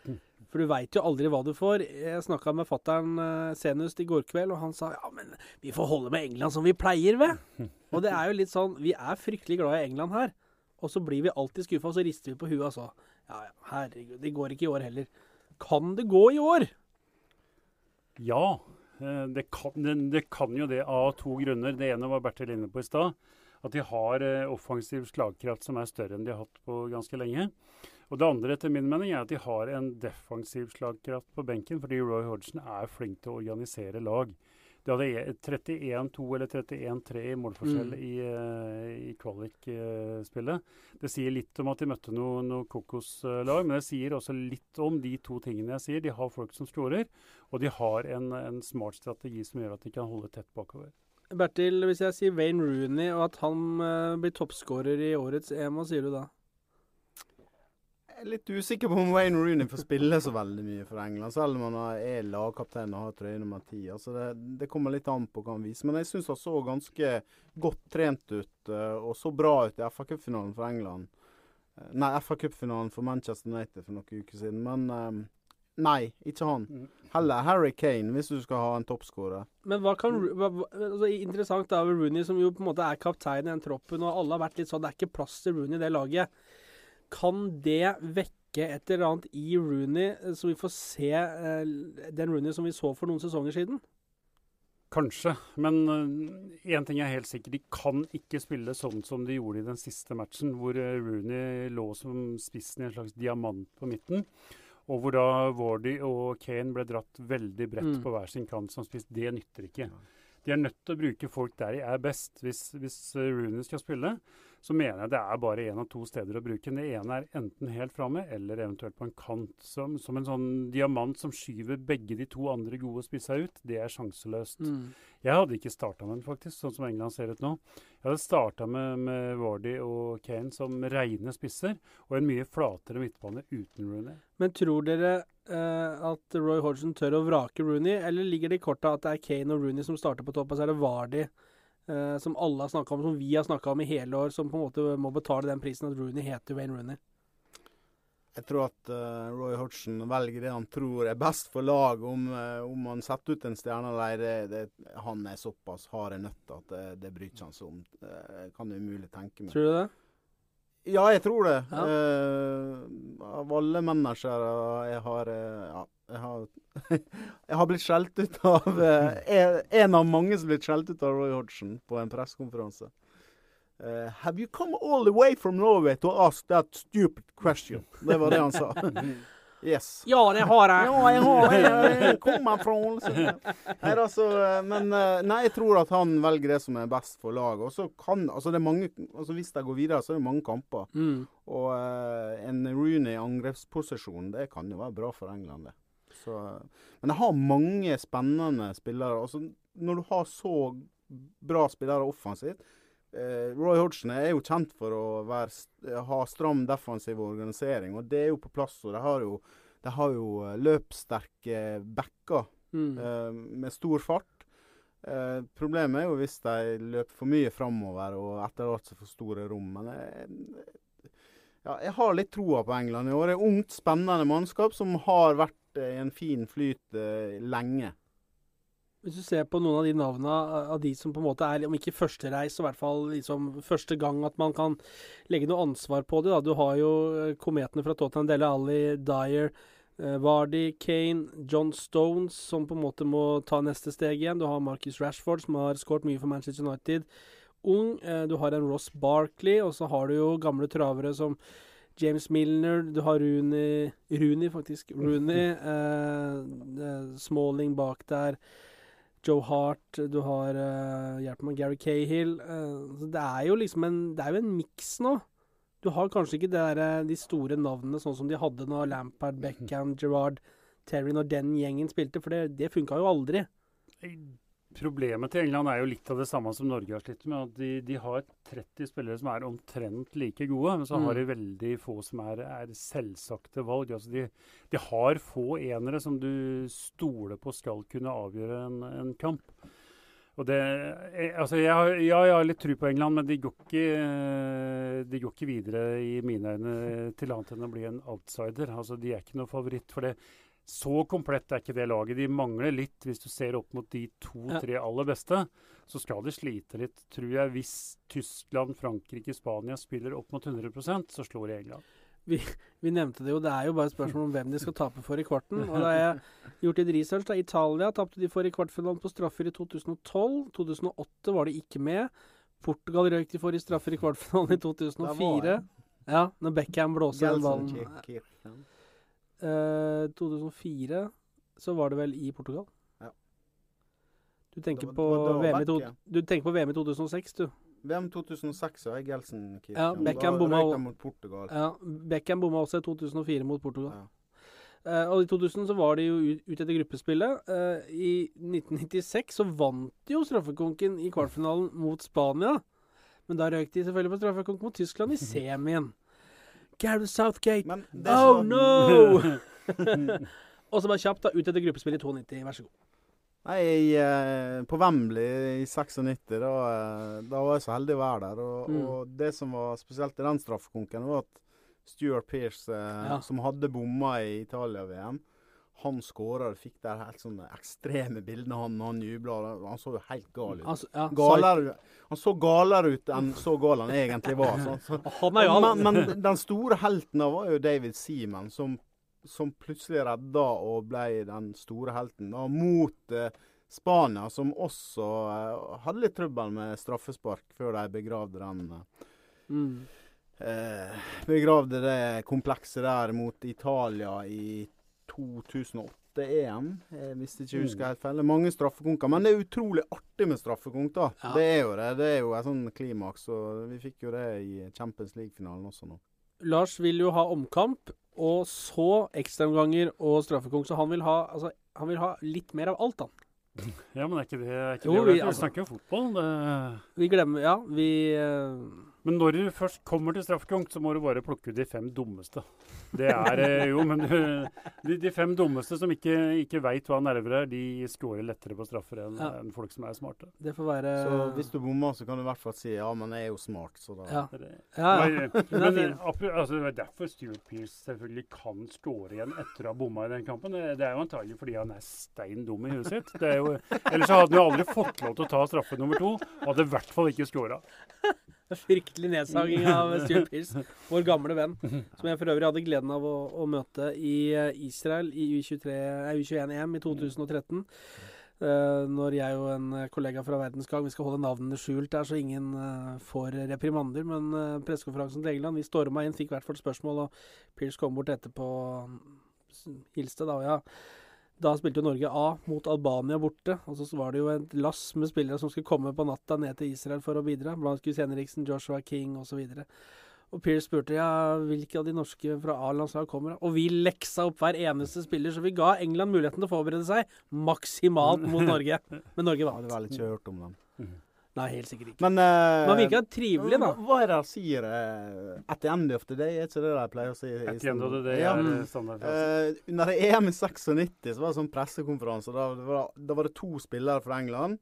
For du veit jo aldri hva du får. Jeg snakka med fattern senest i går kveld, og han sa ja, men vi får holde med England som vi pleier, ved. Og det er jo litt sånn Vi er fryktelig glad i England her. Og så blir vi alltid skuffa, og så rister vi på huet, altså. Ja ja, herregud, det går ikke i år heller. Kan det gå i år? Ja, eh, det kan, det, det kan jo det av to grunner. Det ene var Bertil inne på i stad. At de har eh, offensiv slagkraft som er større enn de har hatt på ganske lenge. Og det andre etter min mening er at de har en defensiv slagkraft på benken, fordi Roy Hodgson er flink til å organisere lag. De hadde 31-2 eller 31-3 i målforskjell mm. i, uh, i kvalik-spillet. det sier litt om at de møtte noe, noe kokoslag, men det sier også litt om de to tingene jeg sier. De har folk som skårer, og de har en, en smart strategi som gjør at de kan holde tett bakover. Bertil, hvis jeg sier Wayne Rooney og at han uh, blir toppskårer i årets EM, hva sier du da? Er litt usikker på om Wayne Rooney får spille så veldig mye for England, selv om han er lagkaptein og har trøye nummer ti. Altså det, det, kommer litt an på hva han viser. Men jeg syns han så ganske godt trent ut uh, og så bra ut i FA-cupfinalen for England. Uh, nei, FA-cupfinalen for Manchester United for noen uker siden. Men uh, Nei, ikke han. Mm. Heller Harry Kane, hvis du skal ha en toppskårer. Men hva kan hva, altså, Interessant da Rooney, som jo på en måte er kaptein i den troppen, og alle har vært litt sånn Det er ikke plass til Rooney i det laget. Kan det vekke et eller annet i Rooney, eh, så vi får se uh, den Rooney som vi så for noen sesonger siden? Kanskje, men én uh, ting er helt sikkert. De kan ikke spille sånn som de gjorde i den siste matchen, hvor Rooney lå som spissen i en slags diamant på midten. Og hvor da Wardy og Kane ble dratt veldig bredt mm. på hver sin kant som spiss. Det nytter ikke. De er nødt til å bruke folk der de er best. Hvis, hvis Rooney skal spille, så mener jeg det er bare én av to steder å bruke den. Det ene er enten helt framme eller eventuelt på en kant. Som, som, en sånn diamant som skyver begge de to andre gode spissa ut. Det er sjanseløst. Mm. Jeg hadde ikke starta med den, faktisk, sånn som England ser ut nå. Jeg hadde starta med, med Wardy og Kane som reine spisser, og en mye flatere midtbane uten Rooney. Men tror dere eh, at Roy Hodgson tør å vrake Rooney, eller ligger det i korta at det er Kane og Rooney som starter på topp, og så er det Wardy? Uh, som alle har snakka om, som vi har snakka om i hele år, som på en måte må betale den prisen at Rooney heter Wayne Rooney? Jeg tror at uh, Roy Hodgson velger det han tror er best for laget. Om, uh, om han setter ut en stjerne eller ei, han er såpass hard nøtter at det, det bryr ikke han seg om. Uh, kan det umulig tenke meg. Tror du det? Ja, jeg tror det. Ja. av alle mennesker jeg har ja, jeg har, jeg har blitt skjelt ut av eh, En av mange som blitt skjelt ut av Roy Hodgson på en pressekonferanse. Uh, have you come all the way from Norway to ask that stupid question? Det var det han sa. Yes. Ja, det har jeg. Ja, jeg har jeg kommer fra Nei, altså, men eh, nei, jeg tror at han velger det som er best for laget. Og så kan altså det er mange, altså Hvis de går videre, så er det mange kamper. Mm. Og uh, en Rooney angrepsposisjon, det kan jo være bra for England, det. Så, men jeg har mange spennende spillere. Altså, når du har så bra spillere offensivt eh, Roy Hodgson er jo kjent for å være, ha stram defensiv organisering, og det er jo på plass. og De har jo, de har jo eh, løpssterke backer mm. eh, med stor fart. Eh, problemet er jo hvis de løper for mye framover og etterlater seg får store rom. Men jeg, ja, jeg har litt troa på England i år. Det er ungt, spennende mannskap som har vært i en fin flyt uh, lenge. Hvis du ser på noen av de navnene av de som på en måte er, om ikke førstereis, så i hvert fall liksom første gang at man kan legge noe ansvar på det. Da. Du har jo eh, kometene fra Tottenham, Dele Alli, Dyer, Vardy, Kane, John Stones, som på en måte må ta neste steg igjen. Du har Marcus Rashford, som har skåret mye for Manchester United. Ung. Du har en Ross Barkley, og så har du jo gamle travere som James Milner, du har Rooney Rooney, faktisk. Rooney. Eh, Smalling bak der. Joe Hart, du har uh, hjelp meg, Gary Cahill. Uh, det er jo liksom en Det er jo en miks nå. Du har kanskje ikke der, eh, de store navnene sånn som de hadde når Lampard, Beckham, Gerrard, Terry Når den gjengen spilte, for det, det funka jo aldri. Problemet til England er jo litt av det samme som Norge har slitt med. at De, de har 30 spillere som er omtrent like gode, men så mm. har de veldig få som er, er selvsagte valg. Altså de, de, har få enere som du stoler på skal kunne avgjøre en, en kamp. Og det, eh, altså jeg har, ja, jeg har litt tro på England, men de går, ikke, de går ikke videre i mine øyne til annet enn å bli en outsider. Altså De er ikke noe favoritt. for det så komplett er ikke det laget. De mangler litt, hvis du ser opp mot de to-tre aller beste. Så skal de slite litt, tror jeg. Hvis Tyskland, Frankrike, Spania spiller opp mot 100% så slår de England. Vi, vi, nevnte det jo, det er jo bare et spørsmål om hvem de skal tape for i kvarten. Og da har jeg gjort litt research. da Italia tapte de for i kvartfinalen på straffer i 2012. 2008 var de ikke med. Portugal røyk de for i straffer i kvartfinalen i 2004. Ja, når Beckham blåser den ballen. 2004 eh, så var det vel i Portugal? Ja. Du tenker, var, på, VM i to, du tenker på VM i 2006, du? VM 2006 er Gelsen Ja, Beckham bomma, ja, Beckham bomma også i 2004 mot Portugal. Ja. Uh, og I 2000 så var de jo ut etter gruppespillet. Uh, I 1996 så vant de jo straffekonken i kvartfinalen mot Spania. Men da røyk de selvfølgelig på straffekonk mot Tyskland i semien. Gareth Southgate. oh så... no! og så bare kjapt, da. Ut etter gruppespill i 92. Vær så god. Nei, eh, på Wembley i 96, da, eh, da, var jeg så heldig å være der. Og, mm. og det som var spesielt i den straffekonken, var at Stuart Pearce, eh, ja. som hadde bomma i Italia-VM, han skåra og fikk der helt sånne ekstreme bildene han, han jubla. Han så jo helt gal ut. Altså, ja, galere, han så galere ut enn så gal han egentlig var. Så, så. Men, men, den store helten var jo David Seaman, som, som, plutselig redda og ble den store helten da, mot eh, Spania, som også eh, hadde litt trøbbel med straffespark før de begravde den. Eh, mm. eh, begravde det komplekset der mot Italia i 2008-EM, hvis jeg ikke mm. husker helt feil. Mange straffekonker. Men det er utrolig artig med straffekonk, da. Ja. Det er jo det. Det er jo et sånn klimaks. Og vi fikk jo det i Champions League-finalen også nå. Lars vil jo ha omkamp, og så ekstraomganger og straffekonk. Så han vil, ha, altså, han vil ha litt mer av alt, han. Ja, men er ikke det, er ikke jo, det vi, altså, vi snakker jo fotball. Det... Vi glemmer Ja, vi uh, men når du først kommer til straffekonk, så må du bare plukke ut de fem dummeste. Det er eh, jo, men de, de fem dummeste som ikke, ikke veit hva nerver er, de scorer lettere på straffer enn ja. en folk som er smarte. Det får være Så hvis du bommer, så kan du i hvert fall si ja, men jeg er jo smart, så da Ja, ja. ja. Men, men altså, det er derfor Stuart Pearce selvfølgelig kan score igjen etter å ha bomma i den kampen. Det, det er jo antagelig fordi han er stein dum i huet sitt. Jo, ellers hadde han jo aldri fått lov til å ta straffe nummer to, og hadde i hvert fall ikke scora. Fryktelig nedsaging av Stuart Pearce, vår gamle venn. Som jeg for øvrig hadde gleden av å, å møte i eh, Israel i U21-EM i 2013. Uh, eh, når jeg og en kollega fra Verdensgang Vi skal holde navnene skjult der, så ingen uh, får reprimander. Men uh, pressekonferansen til England Vi storma inn, fikk hvert vårt spørsmål, og Pearce kom bort etterpå hilste, da. Og ja, da spilte jo Norge A mot Albania borte. Og så var det jo et lass med spillere som skulle komme på natta ned til Israel for å bidra. Blant Gus Henriksen, Joshua King osv. Og, og Pierce spurte ja, hvilke av de norske fra A-landslaget kommer. Og vi leksa opp hver eneste spiller, så vi ga England muligheten til å forberede seg maksimalt mot Norge. Men Norge vant. Det var litt kjørt om dem. Nei, helt sikkert ikke. Men, uh, Man virker trivelig, da. Hva er det de sier? Uh, at the end of the day, er ikke det de pleier å si? At the end of the day ja. er mm. standard. Uh, under EM i 96 så var det sånn pressekonferanse. Da, da, da var det to spillere fra England.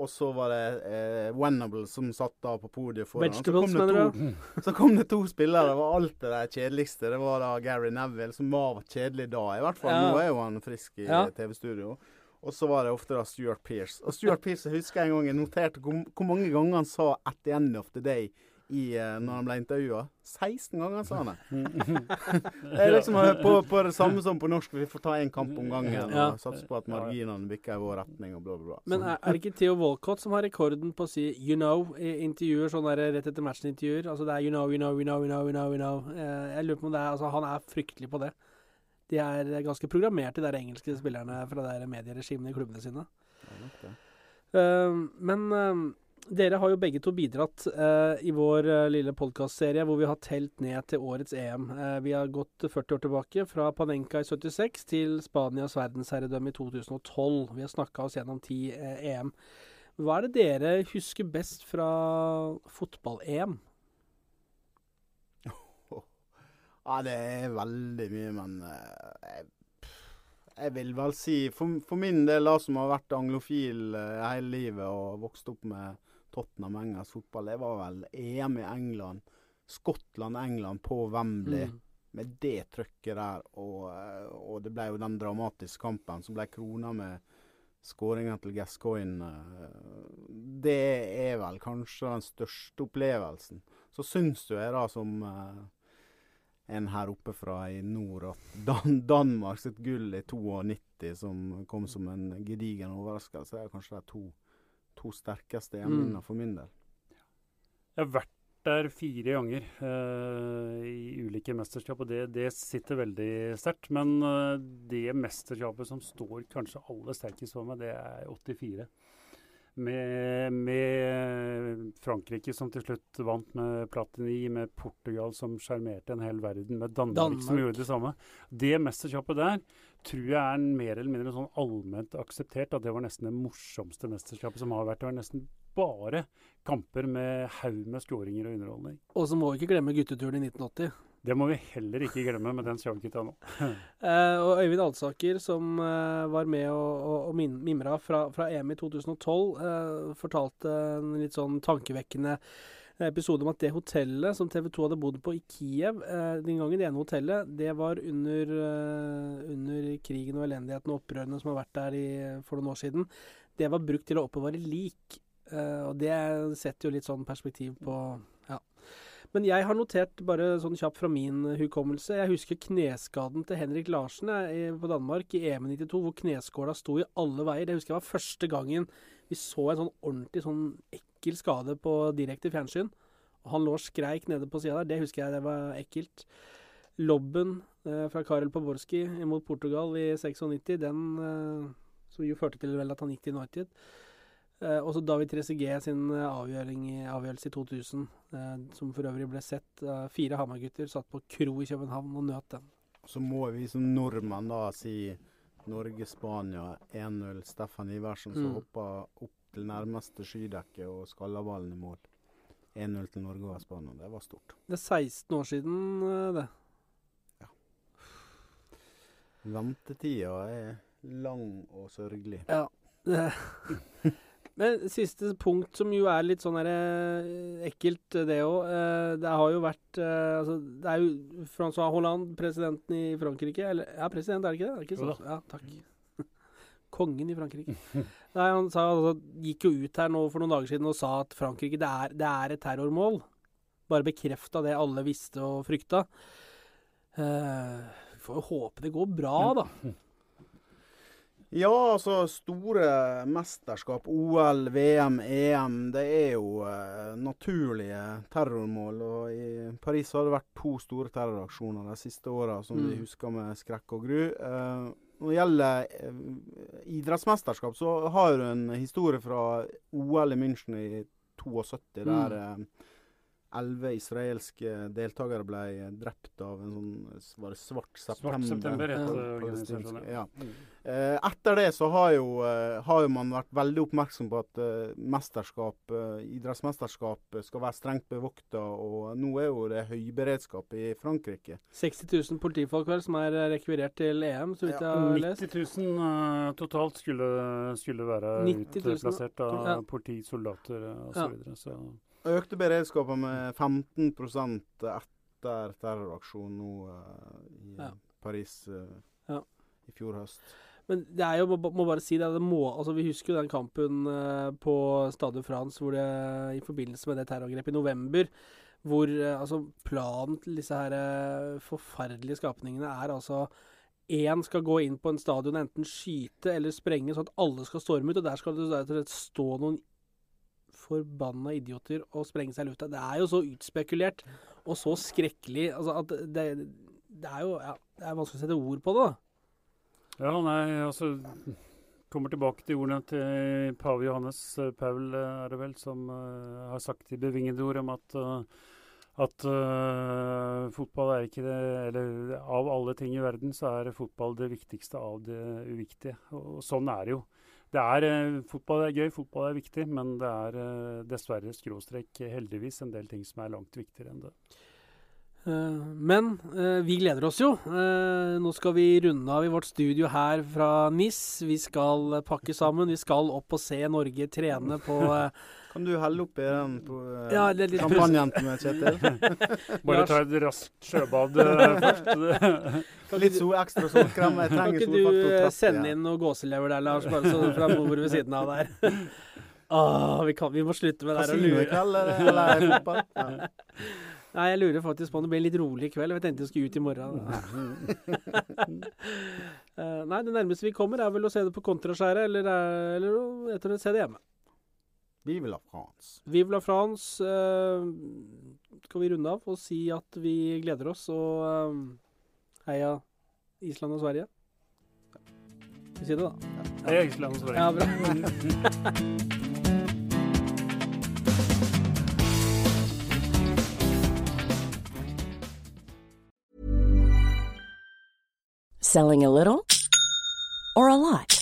Og så var det eh, Wennable som satt da på podiet foran. Så kom, to, så kom, det to, spillere. Det var alltid det kjedeligste. Det var da Gary Neville, som var kjedelig da. I hvert fall ja. nå er jo han frisk i ja. TV-studio. Og så var det ofte da Stuart Pearce. Og Stuart Pearce jeg husker en gang jeg noterte hvor, hvor mange ganger han sa 'at the end of the day' i, uh, når han ble intervjua. 16 ganger sa han det. det er liksom eh, på, på, det samme som på norsk. Vi får ta én kamp om gangen og satse på at marginene bikker i vår retning og bla, bla, bla. Men er, det ikke Theo Walcott som har rekorden på å si 'you know' i intervjuer, sånn der rett etter matchen-intervjuer? Altså det er 'you know, you know, you know, you know', you know, you know. Uh, jeg lurer på om det er Altså, han er fryktelig på det. De er ganske programmert, de der engelske spillerne fra de medieregimene i klubbene sine. Uh, men uh, Dere har jo begge to bidratt uh, i vår uh, lille podkastserie hvor vi har telt ned til årets EM. Uh, vi har gått 40 år tilbake, fra Panenka i 76 til Spanias verdensherredømme i 2012. Vi har snakka oss gjennom ti EM. Hva er det dere husker best fra fotball-EM? Ja, det er veldig mye, men jeg, jeg vil vel si for, for, min del, da, som har vært anglofil hele livet og vokst opp med Tottenham engelsk fotball, det var vel EM i England. Skottland-England på Wembley. Mm. Med det trøkket der, og, og, det ble jo den dramatiske kampen som ble krona med skåringa til Gascoigne. Det er vel kanskje den største opplevelsen. Så syns jo jeg da som en her oppe fra i nord at Dan Danmark sitt gull i 92, som kom som en gedigen overraskelse, er kanskje de to to sterkeste hjemmeminner mm. for min del. Jeg har vært der fire ganger uh, i ulike mesterskap, og det, det sitter veldig sterkt. Men uh, det mesterskapet som står kanskje aller sterkest for meg, det er 84. Med, med, Frankrike som til slutt vant med Platini, med Portugal som sjarmerte en hel verden, med Danmark, Danmark, som gjorde det samme. Det mesterskapet der tror jeg er mer eller mindre sånn allment akseptert at det var nesten det morsomste mesterskapet som har vært. Det var nesten bare kamper med haug med skåringer og underholdning. Og så må vi ikke glemme gutteturen i 1980. Det må vi heller ikke glemme, med den skal vi ikke ta nå. eh, og Øyvind Alsaker, som eh, var med og, og, mimra fra, fra, EM i 2012, eh, fortalte en litt sånn tankevekkende episode om at det hotellet som TV 2 hadde bodd på i Kiev eh, den gangen, det ene hotellet, det var under, eh, under krigen og elendigheten og opprørene som har vært der i, for noen år siden. Det var brukt til å oppbevare lik. Eh, og det setter jo litt sånn perspektiv på men jeg har notert bare sånn kjapt fra min hukommelse. Jeg husker kneskaden til Henrik Larsen på Danmark i EM 92, hvor kneskåla sto i alle veier. Det husker jeg var første gangen vi så en sånn ordentlig sånn ekkel skade på direkte fjernsyn. Og han lå og skreik nede på sida der. Det husker jeg det var ekkelt. Lobben eh, fra Karel Poborski mot Portugal i 96, den eh, som jo førte til vel at han gikk til United. Eh, også David Trezeguet sin eh, avgjørelse i 2000, eh, som for øvrig ble sett. Eh, fire Hamar-gutter satt på kro i København og nøt den. Så må vi som nordmenn da si Norge-Spania 1-0. Steffen Iversen som mm. hoppa opp til nærmeste skydekke og skalla ballen i mål. 1-0 til Norge og Spania. Det var stort. Det er 16 år siden, eh, det. Ja. Ventetida er lang og sørgelig. Ja. Men siste punkt, som jo er litt sånn eh, ekkelt, det òg. Eh, det har jo vært eh, altså, Det er jo Francois Hollande, presidenten i Frankrike Eller ja, president, er det ikke det? Er ikke sånn? Ja, takk. Kongen i Frankrike. Nei, han sa, altså, gikk jo ut her nå for noen dager siden og sa at Frankrike det er, det er et terrormål. Bare bekrefta det alle visste og frykta. Uh, får jo håpe det går bra, da. Ja, altså store mesterskap, OL, VM, EM, det er jo eh, naturlige terrormål. Og i Paris har det vært to store terroraksjoner de siste åra som mm. vi husker med skrekk og gru. Eh, når det gjelder uh, idrettsmesterskap, så har du en historie fra OL i München i 72, der mm elleve israelske deltakere ble drept av en sånn var det Svart september. Svart september ja. Mm. Eh, etter det så har jo, eh, har jo, man vært veldig oppmerksom på at uh, mesterskap, uh, idrettsmesterskap skal være strengt bevokta, og nå er jo det høyberedskap i Frankrike. 60 000 politifolk her som er rekvirert til EM, så vidt ja. jeg har lest? 90 000 uh, totalt skulle, skulle være utplassert av ja. politi, soldater osv. Så, videre, så Økte beredskapen med 15 etter terroraksjonen nå uh, i ja. Paris uh, ja. i fjor høst. Men det er jo, må, bare si det, det må, altså Vi husker jo den kampen uh, på Stade France hvor det, i forbindelse med det terrorangrepet i november, hvor altså planen til disse her forferdelige skapningene er altså én skal gå inn på en stadion og enten skyte eller sprenge, sånn at alle skal storme ut. Og der skal det stå noen forbanna idioter å sprenge seg i lufta. Det er jo så utspekulert og så skrekkelig altså at det, det er jo ja, Det er vanskelig å sette ord på det, da. Ja, nei, altså kommer tilbake til ordene til pave Johannes Paul, er det vel, som har sagt i bevingede ord om at at uh, fotball er ikke det Eller av alle ting i verden, så er fotball det viktigste av det uviktige. Og sånn er det jo. Det er, uh, fotball er gøy, fotball er viktig, men det er uh, dessverre skråstrek heldigvis en del ting som er langt viktigere enn det. Eh, men vi gleder oss jo. Nå skal vi runde av i vårt studio her fra NIS. Vi skal pakke sammen. Vi skal opp og se Norge trene på Kan du helle oppi den på ja, litt kampanjen til Kjetil? Bare ta et raskt sjøbad først. litt so ekstra solkrem. Jeg trenger Kan ikke du sende inn noe gåselever der, Lars, bare så fra bordet ved siden av der? Åh, vi, kan, vi må slutte med det der å lure. Eller, eller fotball? Ja. Nei, jeg lurer faktisk på om det blir litt rolig i kveld. Jeg tenkte jeg skulle ut i morgen. uh, nei, det nærmeste vi kommer, er vel å se det på kontraskjæret, eller, eller etter å se det hjemme. Vive la France. Vive la France. Uh, skal vi runde av og si at vi gleder oss, og uh, heia Island og Sverige. Vi sier det, da. Heia Island og Sverige. Ja, bra. Selling a little or a lot?